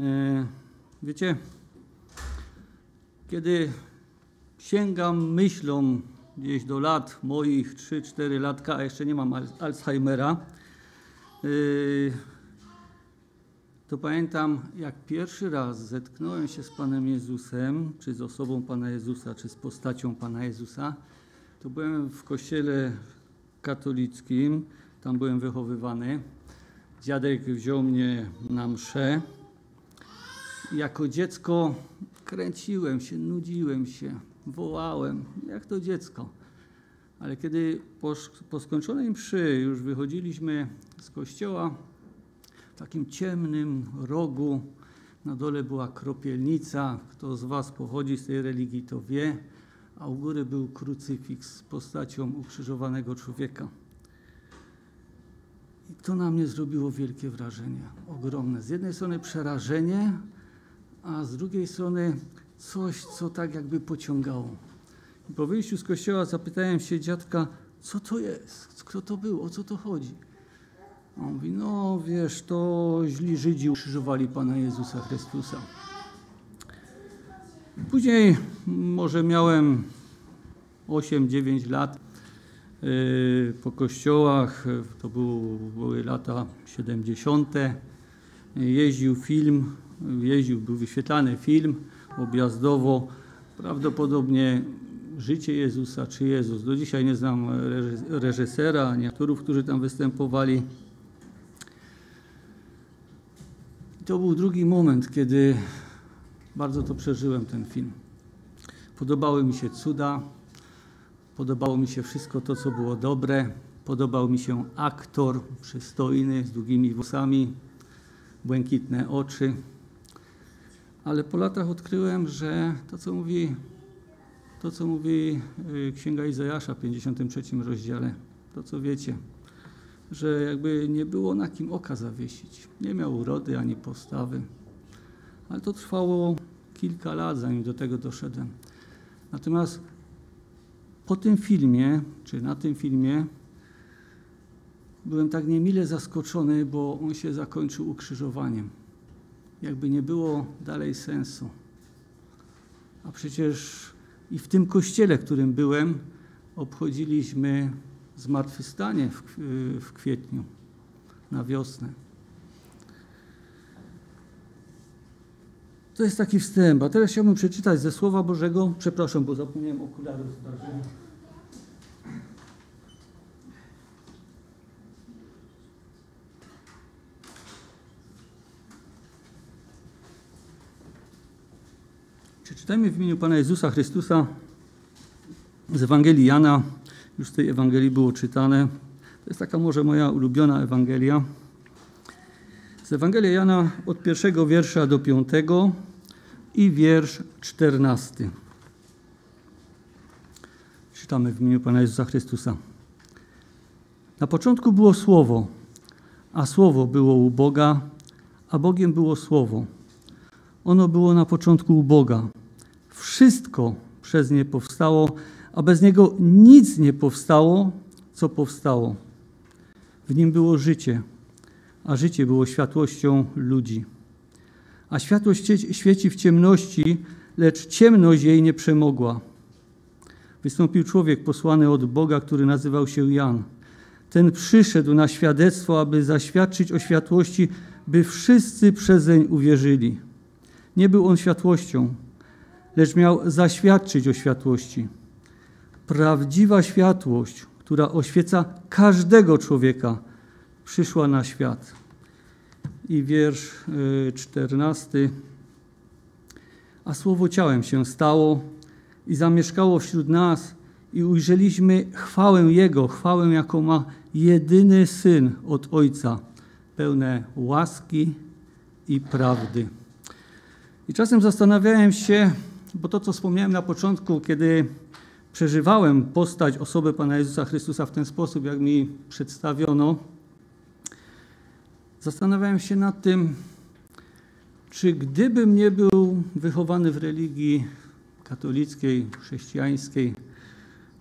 E, wiecie, kiedy sięgam myślą gdzieś do lat moich 3-4 latka, a jeszcze nie mam Alzheimera, e, to pamiętam, jak pierwszy raz zetknąłem się z Panem Jezusem, czy z osobą Pana Jezusa, czy z postacią Pana Jezusa, to byłem w kościele katolickim, tam byłem wychowywany. Dziadek wziął mnie na mszę. Jako dziecko kręciłem się, nudziłem się, wołałem, jak to dziecko. Ale kiedy po, po skończonej mszy już wychodziliśmy z kościoła, w takim ciemnym rogu na dole była kropielnica. Kto z Was pochodzi z tej religii, to wie. A u góry był krucyfiks z postacią ukrzyżowanego człowieka. I to na mnie zrobiło wielkie wrażenie, ogromne. Z jednej strony przerażenie, a z drugiej strony coś, co tak jakby pociągało. I po wyjściu z kościoła zapytałem się dziadka, co to jest, kto to był, o co to chodzi. On mówi, no wiesz, to źli Żydzi ukrzyżowali Pana Jezusa Chrystusa. Później może miałem 8-9 lat yy, po kościołach, to były lata 70. Jeździł film, jeździł, był wyświetlany film objazdowo, prawdopodobnie życie Jezusa czy Jezus. Do dzisiaj nie znam reżysera, ani aktorów, którzy tam występowali. to był drugi moment, kiedy bardzo to przeżyłem ten film. Podobały mi się cuda, podobało mi się wszystko to, co było dobre, podobał mi się aktor przystojny, z długimi włosami, błękitne oczy. Ale po latach odkryłem, że to, co mówi, to, co mówi y, Księga Izajasza w 53 rozdziale, to, co wiecie, że jakby nie było na kim oka zawiesić. Nie miał urody ani postawy. Ale to trwało kilka lat, zanim do tego doszedłem. Natomiast po tym filmie, czy na tym filmie, byłem tak niemile zaskoczony, bo on się zakończył ukrzyżowaniem. Jakby nie było dalej sensu. A przecież i w tym kościele, w którym byłem, obchodziliśmy zmartwychwstanie w, w kwietniu, na wiosnę. To jest taki wstęp. A teraz chciałbym przeczytać ze Słowa Bożego. Przepraszam, bo zapomniałem okularów Przeczytajmy w imieniu Pana Jezusa Chrystusa z Ewangelii Jana, już z tej Ewangelii było czytane. To jest taka może moja ulubiona Ewangelia. Z Ewangelii Jana od pierwszego wiersza do piątego i wiersz czternasty. Czytamy w imieniu Pana Jezusa Chrystusa. Na początku było Słowo, a Słowo było u Boga, a Bogiem było Słowo. Ono było na początku u Boga. Wszystko przez nie powstało, a bez niego nic nie powstało, co powstało. W nim było życie, a życie było światłością ludzi. A światłość świeci w ciemności, lecz ciemność jej nie przemogła. Wystąpił człowiek posłany od Boga, który nazywał się Jan. Ten przyszedł na świadectwo, aby zaświadczyć o światłości, by wszyscy przezeń uwierzyli. Nie był on światłością, lecz miał zaświadczyć o światłości prawdziwa światłość, która oświeca każdego człowieka, przyszła na świat. I wiersz y, czternasty. A słowo ciałem się stało i zamieszkało wśród nas, i ujrzeliśmy chwałę Jego, chwałę, jaką ma jedyny syn od Ojca, pełne łaski i prawdy. I czasem zastanawiałem się, bo to, co wspomniałem na początku, kiedy przeżywałem postać, osobę Pana Jezusa Chrystusa w ten sposób, jak mi przedstawiono, zastanawiałem się nad tym, czy gdybym nie był wychowany w religii katolickiej, chrześcijańskiej,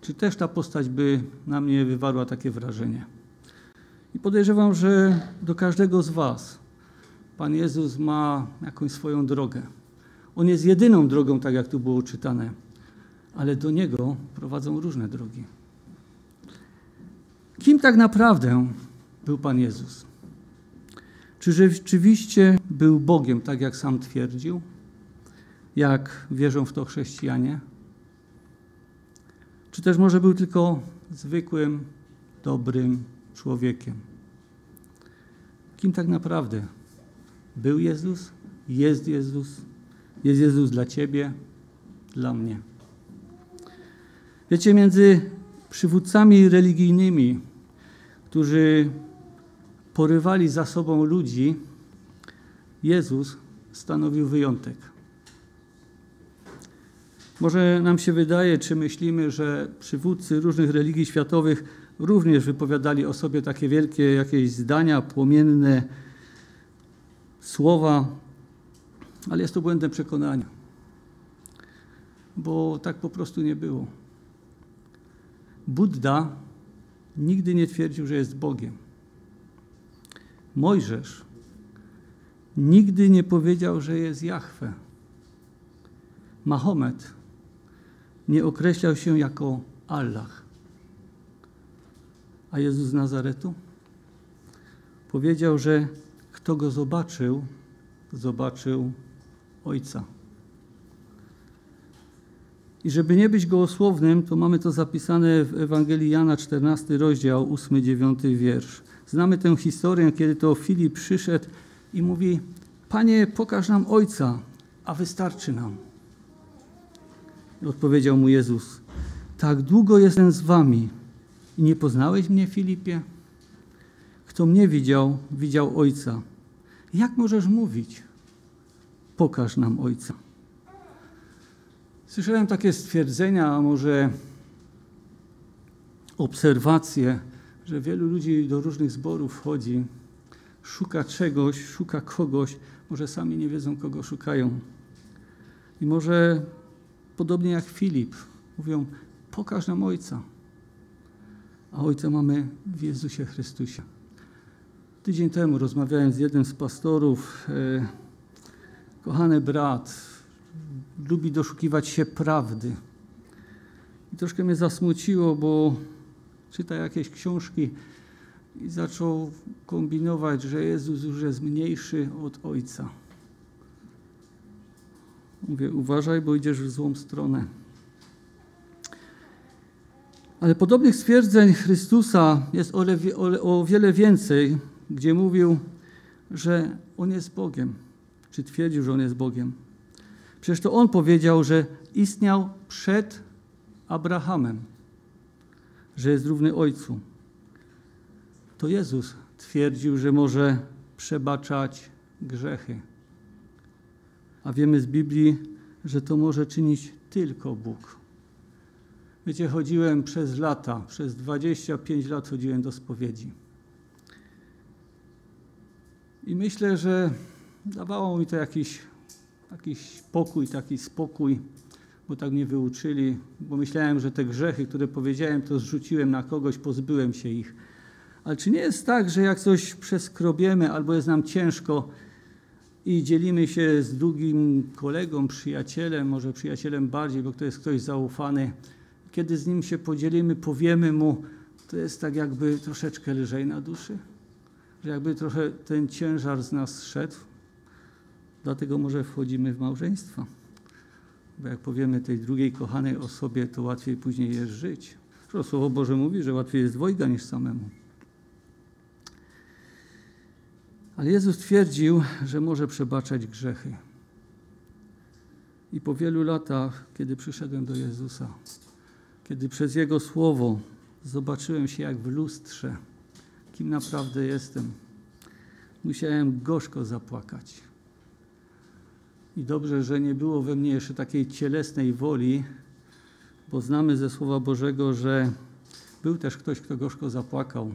czy też ta postać by na mnie wywarła takie wrażenie. I podejrzewam, że do każdego z Was Pan Jezus ma jakąś swoją drogę. On jest jedyną drogą, tak jak tu było czytane, ale do Niego prowadzą różne drogi. Kim tak naprawdę był Pan Jezus? Czy rzeczywiście był Bogiem, tak jak sam twierdził, jak wierzą w to chrześcijanie? Czy też może był tylko zwykłym, dobrym człowiekiem? Kim tak naprawdę był Jezus? Jest Jezus? Jest Jezus dla Ciebie, dla mnie. Wiecie, między przywódcami religijnymi, którzy porywali za sobą ludzi, Jezus stanowił wyjątek. Może nam się wydaje, czy myślimy, że przywódcy różnych religii światowych również wypowiadali o sobie takie wielkie jakieś zdania, płomienne słowa, ale jest to błędne przekonanie, bo tak po prostu nie było. Buddha nigdy nie twierdził, że jest Bogiem. Mojżesz nigdy nie powiedział, że jest Jahwe. Mahomet nie określał się jako Allah. A Jezus z Nazaretu powiedział, że kto go zobaczył, zobaczył Ojca. I żeby nie być gołosłownym, to mamy to zapisane w Ewangelii Jana, 14 rozdział, 8-9 wiersz. Znamy tę historię, kiedy to Filip przyszedł i mówi: Panie, pokaż nam Ojca, a wystarczy nam. I odpowiedział mu Jezus: Tak długo jestem z wami i nie poznałeś mnie, Filipie? Kto mnie widział, widział Ojca. Jak możesz mówić? Pokaż nam Ojca. Słyszałem takie stwierdzenia, a może obserwacje, że wielu ludzi do różnych zborów wchodzi, szuka czegoś, szuka kogoś, może sami nie wiedzą, kogo szukają. I może podobnie jak Filip, mówią: Pokaż nam Ojca. A Ojca mamy w Jezusie Chrystusie. Tydzień temu rozmawiałem z jednym z pastorów. E, kochany brat, lubi doszukiwać się prawdy. I troszkę mnie zasmuciło, bo czyta jakieś książki i zaczął kombinować, że Jezus już jest mniejszy od Ojca. Mówię, uważaj, bo idziesz w złą stronę. Ale podobnych stwierdzeń Chrystusa jest o, o, o wiele więcej, gdzie mówił, że On jest Bogiem, czy twierdził, że On jest Bogiem. Przecież to On powiedział, że istniał przed Abrahamem, że jest równy Ojcu. To Jezus twierdził, że może przebaczać grzechy. A wiemy z Biblii, że to może czynić tylko Bóg. Wiecie, chodziłem przez lata, przez 25 lat chodziłem do spowiedzi. I myślę, że dawało mi to jakiś, jakiś pokój, taki spokój, bo tak mnie wyuczyli, bo myślałem, że te grzechy, które powiedziałem, to zrzuciłem na kogoś, pozbyłem się ich. Ale czy nie jest tak, że jak coś przeskrobiemy albo jest nam ciężko i dzielimy się z drugim kolegą, przyjacielem, może przyjacielem bardziej, bo to jest ktoś zaufany, kiedy z nim się podzielimy, powiemy mu, to jest tak jakby troszeczkę lżej na duszy? Że jakby trochę ten ciężar z nas szedł? Dlatego może wchodzimy w małżeństwo. Bo jak powiemy tej drugiej kochanej osobie, to łatwiej później jest żyć. Słowo Boże mówi, że łatwiej jest dwojga niż samemu. Ale Jezus twierdził, że może przebaczać grzechy. I po wielu latach, kiedy przyszedłem do Jezusa, kiedy przez Jego słowo zobaczyłem się jak w lustrze, kim naprawdę jestem, musiałem gorzko zapłakać. I dobrze, że nie było we mnie jeszcze takiej cielesnej woli, bo znamy ze Słowa Bożego, że był też ktoś, kto gorzko zapłakał,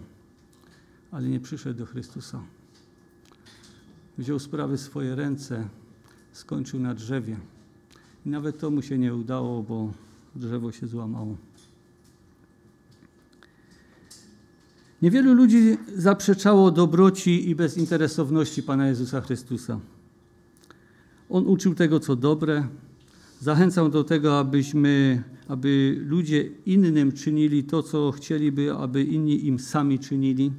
ale nie przyszedł do Chrystusa. Wziął sprawy w swoje ręce, skończył na drzewie. I nawet to mu się nie udało, bo drzewo się złamało. Niewielu ludzi zaprzeczało dobroci i bezinteresowności Pana Jezusa Chrystusa. On uczył tego, co dobre, zachęcał do tego, abyśmy, aby ludzie innym czynili to, co chcieliby, aby inni im sami czynili.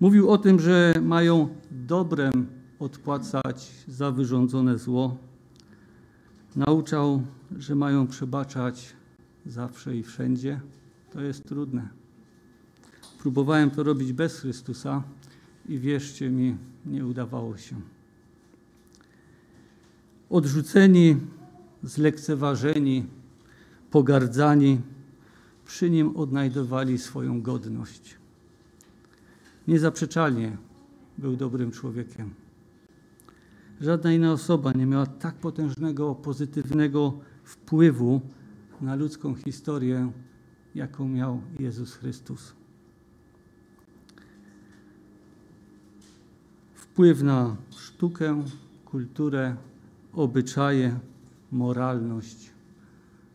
Mówił o tym, że mają dobrem odpłacać za wyrządzone zło. Nauczał, że mają przebaczać zawsze i wszędzie. To jest trudne. Próbowałem to robić bez Chrystusa i wierzcie mi, nie udawało się. Odrzuceni, zlekceważeni, pogardzani, przy nim odnajdowali swoją godność. Niezaprzeczalnie był dobrym człowiekiem. Żadna inna osoba nie miała tak potężnego, pozytywnego wpływu na ludzką historię, jaką miał Jezus Chrystus. Wpływ na sztukę, kulturę, obyczaje, moralność.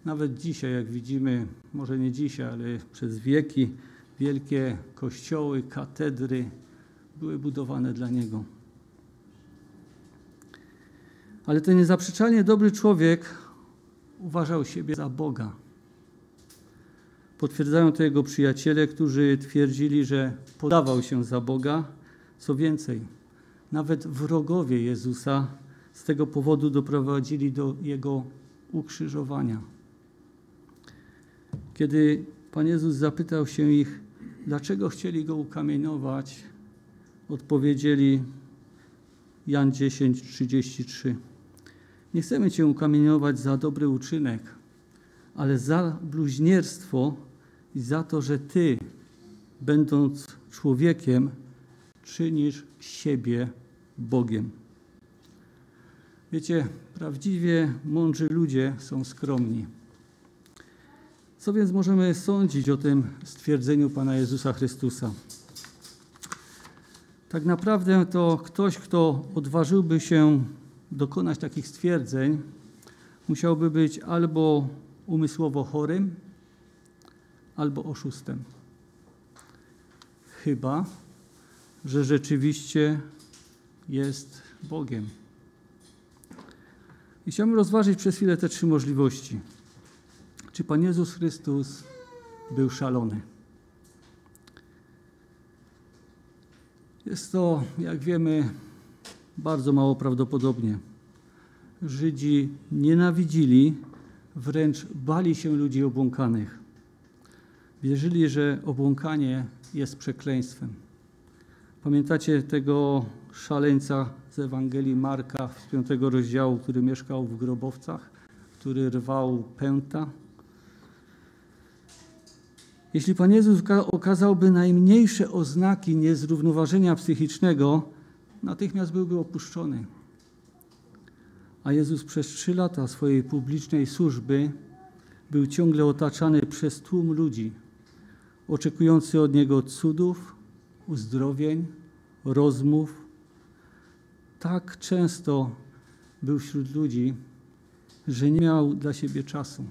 Nawet dzisiaj, jak widzimy, może nie dzisiaj, ale przez wieki, wielkie kościoły, katedry były budowane dla Niego. Ale ten niezaprzeczalnie dobry człowiek uważał siebie za Boga. Potwierdzają to jego przyjaciele, którzy twierdzili, że podawał się za Boga. Co więcej, nawet wrogowie Jezusa z tego powodu doprowadzili do jego ukrzyżowania. Kiedy Pan Jezus zapytał się ich, dlaczego chcieli go ukamienować, odpowiedzieli Jan 10, 33. Nie chcemy Cię ukamienować za dobry uczynek, ale za bluźnierstwo i za to, że Ty, będąc człowiekiem, czynisz siebie Bogiem. Wiecie, prawdziwie mądrzy ludzie są skromni. Co więc możemy sądzić o tym stwierdzeniu Pana Jezusa Chrystusa? Tak naprawdę to ktoś, kto odważyłby się dokonać takich stwierdzeń, musiałby być albo umysłowo chorym, albo oszustem. Chyba, że rzeczywiście jest Bogiem. I chciałbym rozważyć przez chwilę te trzy możliwości. Czy Pan Jezus Chrystus był szalony? Jest to, jak wiemy, bardzo mało prawdopodobnie. Żydzi nienawidzili, wręcz bali się ludzi obłąkanych. Wierzyli, że obłąkanie jest przekleństwem. Pamiętacie tego szaleńca z Ewangelii Marka z piątego rozdziału, który mieszkał w grobowcach, który rwał pęta? Jeśli Pan Jezus okazałby najmniejsze oznaki niezrównoważenia psychicznego, natychmiast byłby opuszczony. A Jezus przez trzy lata swojej publicznej służby był ciągle otaczany przez tłum ludzi, oczekujący od Niego cudów, uzdrowień, rozmów. Tak często był wśród ludzi, że nie miał dla siebie czasu.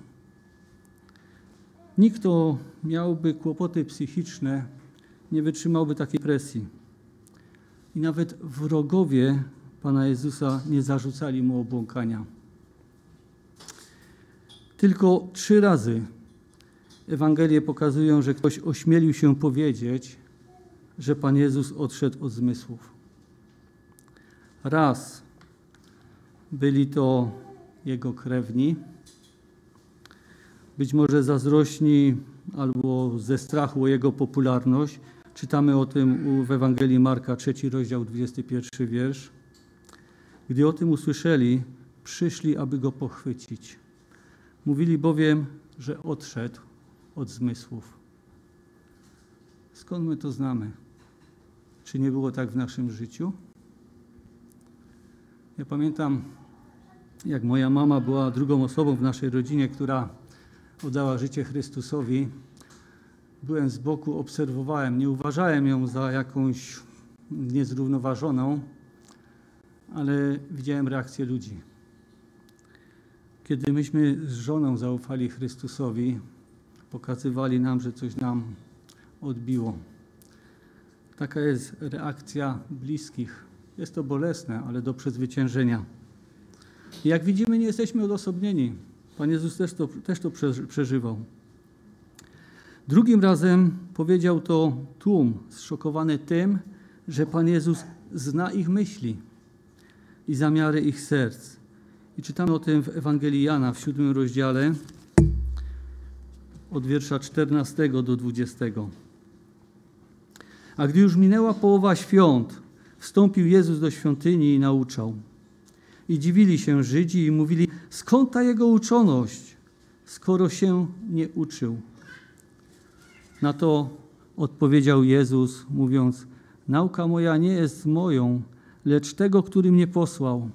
Nikt, kto miałby kłopoty psychiczne, nie wytrzymałby takiej presji. I nawet wrogowie Pana Jezusa nie zarzucali mu obłąkania. Tylko trzy razy Ewangelie pokazują, że ktoś ośmielił się powiedzieć, że Pan Jezus odszedł od zmysłów. Raz byli to jego krewni, być może zazdrośni albo ze strachu o jego popularność. Czytamy o tym w Ewangelii Marka, trzeci rozdział, 21 wiersz. Gdy o tym usłyszeli, przyszli, aby go pochwycić. Mówili bowiem, że odszedł od zmysłów. Skąd my to znamy? Czy nie było tak w naszym życiu? Ja pamiętam, jak moja mama była drugą osobą w naszej rodzinie, która oddała życie Chrystusowi. Byłem z boku, obserwowałem, nie uważałem ją za jakąś niezrównoważoną, ale widziałem reakcję ludzi. Kiedy myśmy z żoną zaufali Chrystusowi, pokazywali nam, że coś nam odbiło. Taka jest reakcja bliskich. Jest to bolesne, ale do przezwyciężenia. Jak widzimy, nie jesteśmy odosobnieni. Pan Jezus też to, też to przeżywał. Drugim razem powiedział to tłum, zszokowany tym, że Pan Jezus zna ich myśli i zamiary ich serc. I czytamy o tym w Ewangelii Jana w siódmym rozdziale od wiersza 14 do 20. A gdy już minęła połowa świąt, wstąpił Jezus do świątyni i nauczał. I dziwili się Żydzi i mówili, skąd ta jego uczoność, skoro się nie uczył. Na to odpowiedział Jezus, mówiąc, nauka moja nie jest moją, lecz tego, który mnie posłał.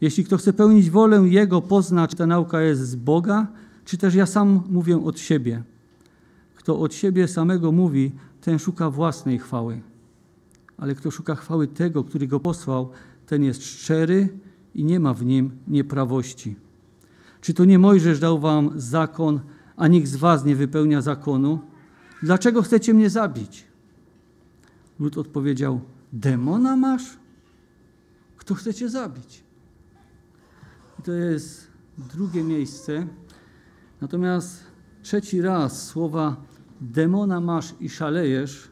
Jeśli kto chce pełnić wolę Jego, pozna, czy ta nauka jest z Boga, czy też ja sam mówię od siebie. Kto od siebie samego mówi, ten szuka własnej chwały. Ale kto szuka chwały tego, który go posłał, ten jest szczery i nie ma w nim nieprawości. Czy to nie Mojżesz dał wam zakon, a nikt z was nie wypełnia zakonu? Dlaczego chcecie mnie zabić? Lud odpowiedział: Demona masz? Kto chcecie zabić? I to jest drugie miejsce. Natomiast trzeci raz słowa demona masz i szalejesz,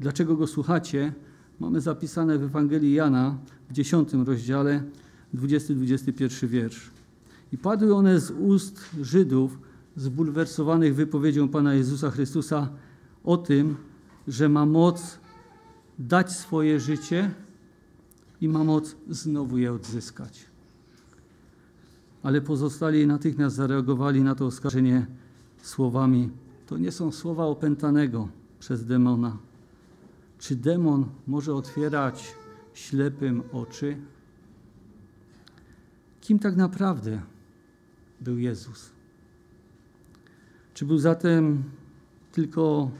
dlaczego go słuchacie, mamy zapisane w Ewangelii Jana w 10 rozdziale, 20-21 wiersz. I padły one z ust Żydów, zbulwersowanych wypowiedzią Pana Jezusa Chrystusa o tym, że ma moc dać swoje życie i ma moc znowu je odzyskać. Ale pozostali natychmiast zareagowali na to oskarżenie słowami: To nie są słowa opętanego przez demona. Czy demon może otwierać ślepym oczy? Kim tak naprawdę był Jezus? Czy był zatem tylko,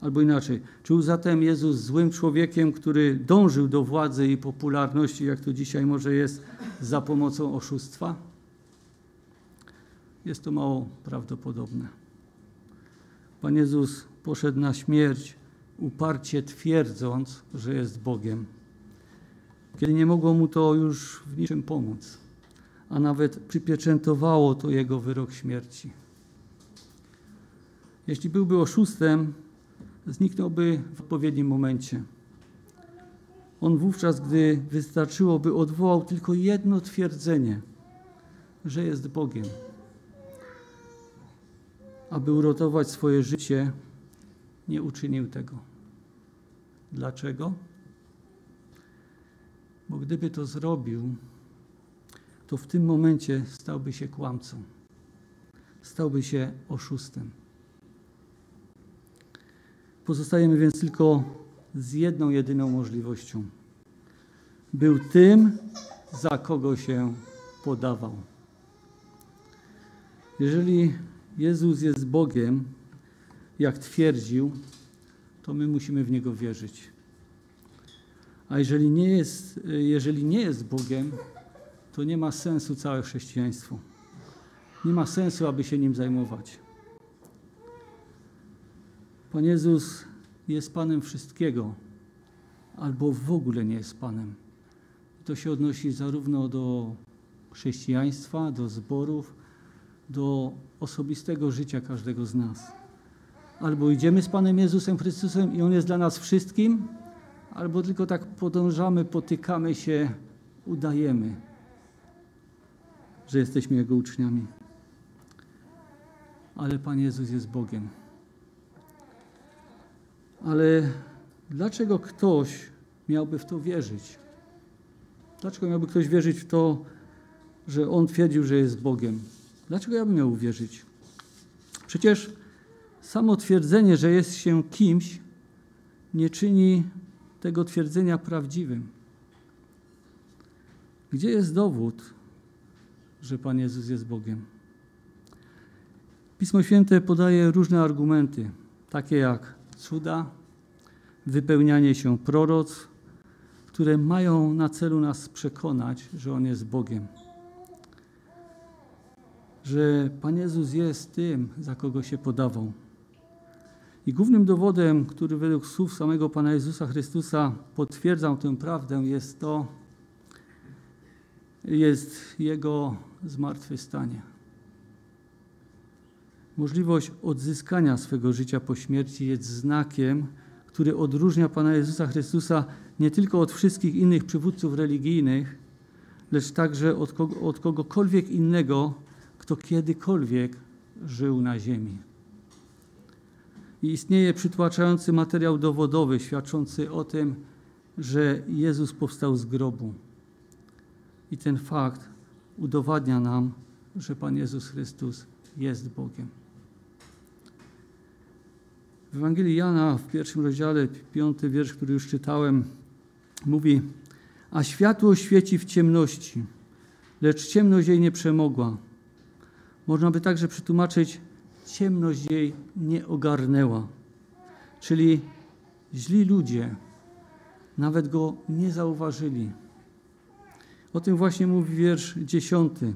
albo inaczej, czy był zatem Jezus złym człowiekiem, który dążył do władzy i popularności, jak to dzisiaj może jest, za pomocą oszustwa? Jest to mało prawdopodobne. Pan Jezus poszedł na śmierć, uparcie twierdząc, że jest Bogiem, kiedy nie mogło mu to już w niczym pomóc, a nawet przypieczętowało to jego wyrok śmierci. Jeśli byłby oszustem, zniknąłby w odpowiednim momencie. On wówczas, gdy wystarczyłoby, odwołał tylko jedno twierdzenie, że jest Bogiem. Aby uratować swoje życie, nie uczynił tego. Dlaczego? Bo gdyby to zrobił, to w tym momencie stałby się kłamcą, stałby się oszustem. Pozostajemy więc tylko z jedną, jedyną możliwością. Był tym, za kogo się podawał. Jeżeli Jezus jest Bogiem, jak twierdził, to my musimy w Niego wierzyć. A jeżeli nie jest, jeżeli nie jest Bogiem, to nie ma sensu całe chrześcijaństwo. Nie ma sensu, aby się nim zajmować. Pan Jezus jest Panem wszystkiego, albo w ogóle nie jest Panem. To się odnosi zarówno do chrześcijaństwa, do zborów, do osobistego życia każdego z nas. Albo idziemy z Panem Jezusem Chrystusem i On jest dla nas wszystkim, albo tylko tak podążamy, potykamy się, udajemy, że jesteśmy Jego uczniami. Ale Pan Jezus jest Bogiem. Ale dlaczego ktoś miałby w to wierzyć? Dlaczego miałby ktoś wierzyć w to, że on twierdził, że jest Bogiem? Dlaczego ja bym miał uwierzyć? Przecież samo twierdzenie, że jest się kimś, nie czyni tego twierdzenia prawdziwym. Gdzie jest dowód, że Pan Jezus jest Bogiem? Pismo Święte podaje różne argumenty, takie jak cuda, wypełnianie się proroc, które mają na celu nas przekonać, że On jest Bogiem. Że Pan Jezus jest tym, za kogo się podawał. I głównym dowodem, który według słów samego Pana Jezusa Chrystusa potwierdzał tę prawdę, jest to, jest Jego zmartwychwstanie. Możliwość odzyskania swego życia po śmierci jest znakiem, który odróżnia Pana Jezusa Chrystusa nie tylko od wszystkich innych przywódców religijnych, lecz także od, kogo, od kogokolwiek innego, kto kiedykolwiek żył na ziemi. I istnieje przytłaczający materiał dowodowy świadczący o tym, że Jezus powstał z grobu. I ten fakt udowadnia nam, że Pan Jezus Chrystus jest Bogiem. W Ewangelii Jana w pierwszym rozdziale, piąty wiersz, który już czytałem, mówi: A światło świeci w ciemności, lecz ciemność jej nie przemogła. Można by także przetłumaczyć: ciemność jej nie ogarnęła. Czyli źli ludzie nawet go nie zauważyli. O tym właśnie mówi wiersz dziesiąty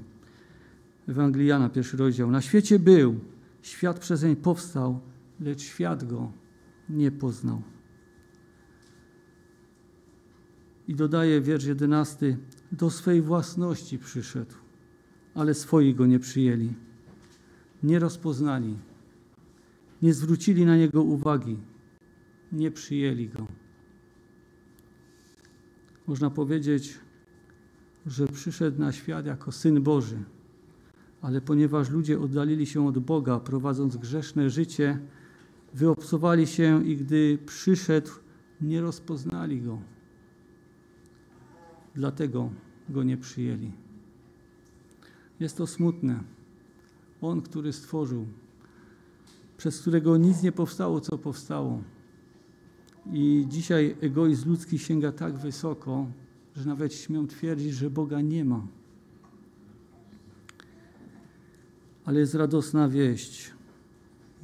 Ewangeliana, pierwszy rozdział. Na świecie był, świat przezeń powstał, lecz świat go nie poznał. I dodaje wiersz jedenasty, do swej własności przyszedł, ale swoi go nie przyjęli. Nie rozpoznali, nie zwrócili na niego uwagi, nie przyjęli go. Można powiedzieć, że przyszedł na świat jako syn Boży, ale ponieważ ludzie oddalili się od Boga, prowadząc grzeszne życie, wyobcowali się i gdy przyszedł, nie rozpoznali go. Dlatego go nie przyjęli. Jest to smutne. On, który stworzył, przez którego nic nie powstało, co powstało. I dzisiaj egoizm ludzki sięga tak wysoko, że nawet śmiem twierdzić, że Boga nie ma. Ale jest radosna wieść.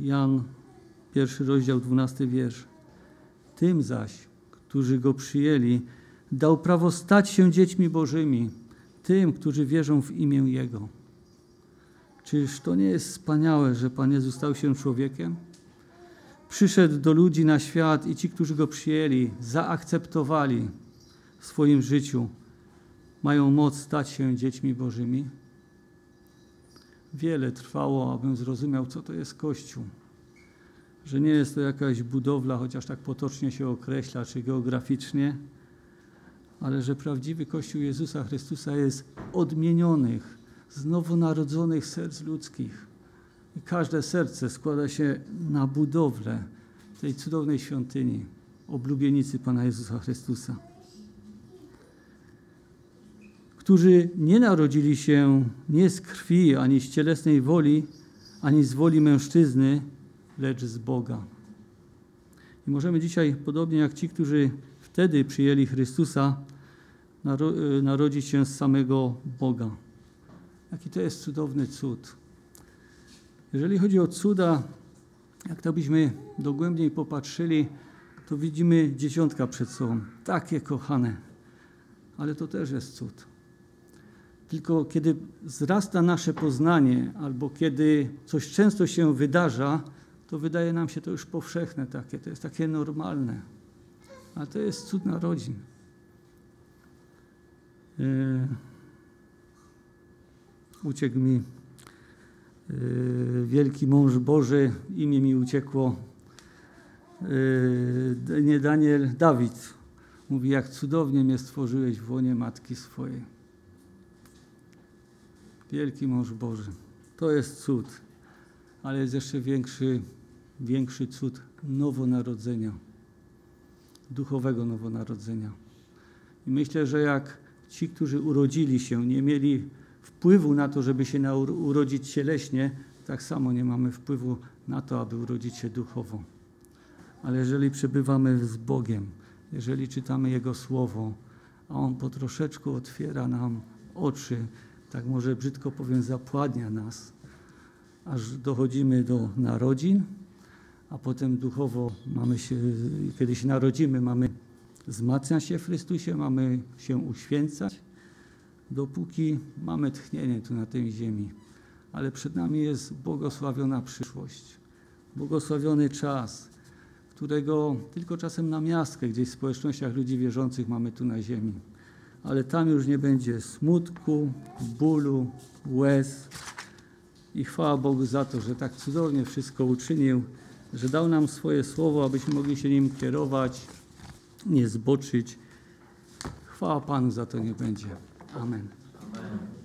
Jan pierwszy rozdział, dwunasty wiersz. Tym zaś, którzy go przyjęli, dał prawo stać się dziećmi Bożymi, tym, którzy wierzą w imię Jego. Czyż to nie jest wspaniałe, że Pan Jezus stał się człowiekiem? Przyszedł do ludzi na świat i ci, którzy go przyjęli, zaakceptowali w swoim życiu, mają moc stać się dziećmi Bożymi. Wiele trwało, abym zrozumiał, co to jest Kościół że nie jest to jakaś budowla, chociaż tak potocznie się określa, czy geograficznie, ale że prawdziwy Kościół Jezusa Chrystusa jest odmienionych, znowu narodzonych serc ludzkich. I każde serce składa się na budowlę tej cudownej świątyni, oblubienicy Pana Jezusa Chrystusa. Którzy nie narodzili się nie z krwi, ani z cielesnej woli, ani z woli mężczyzny, lecz z Boga. I możemy dzisiaj, podobnie jak ci, którzy wtedy przyjęli Chrystusa, e, narodzić się z samego Boga. Jaki to jest cudowny cud. Jeżeli chodzi o cuda, jak to byśmy dogłębniej popatrzyli, to widzimy dziesiątka przed sobą. Takie kochane. Ale to też jest cud. Tylko kiedy wzrasta nasze poznanie, albo kiedy coś często się wydarza, to wydaje nam się to już powszechne takie, to jest takie normalne. A to jest cud narodzin. Yy, uciekł mi yy, wielki mąż Boży, imię mi uciekło. Yy, nie Daniel, Dawid. Mówi, jak cudownie mnie stworzyłeś w łonie matki swojej. Wielki mąż Boży. To jest cud, ale jest jeszcze większy większy cud nowonarodzenia, duchowego nowonarodzenia. I myślę, że jak ci, którzy urodzili się, nie mieli wpływu na to, żeby się urodzić cieleśnie, tak samo nie mamy wpływu na to, aby urodzić się duchowo. Ale jeżeli przebywamy z Bogiem, jeżeli czytamy Jego Słowo, a On po troszeczku otwiera nam oczy, tak może brzydko powiem, zapładnia nas, aż dochodzimy do narodzin, a potem duchowo mamy się, kiedy się narodzimy, mamy wzmacniać się w Chrystusie, mamy się uświęcać, dopóki mamy tchnienie tu na tej ziemi. Ale przed nami jest błogosławiona przyszłość, błogosławiony czas, którego tylko czasem na miastkę, gdzieś w społecznościach ludzi wierzących mamy tu na ziemi. Ale tam już nie będzie smutku, bólu, łez. I chwała Bogu za to, że tak cudownie wszystko uczynił, że dał nam swoje słowo, abyśmy mogli się nim kierować, nie zboczyć. Chwała Panu za to nie będzie. Amen. Amen.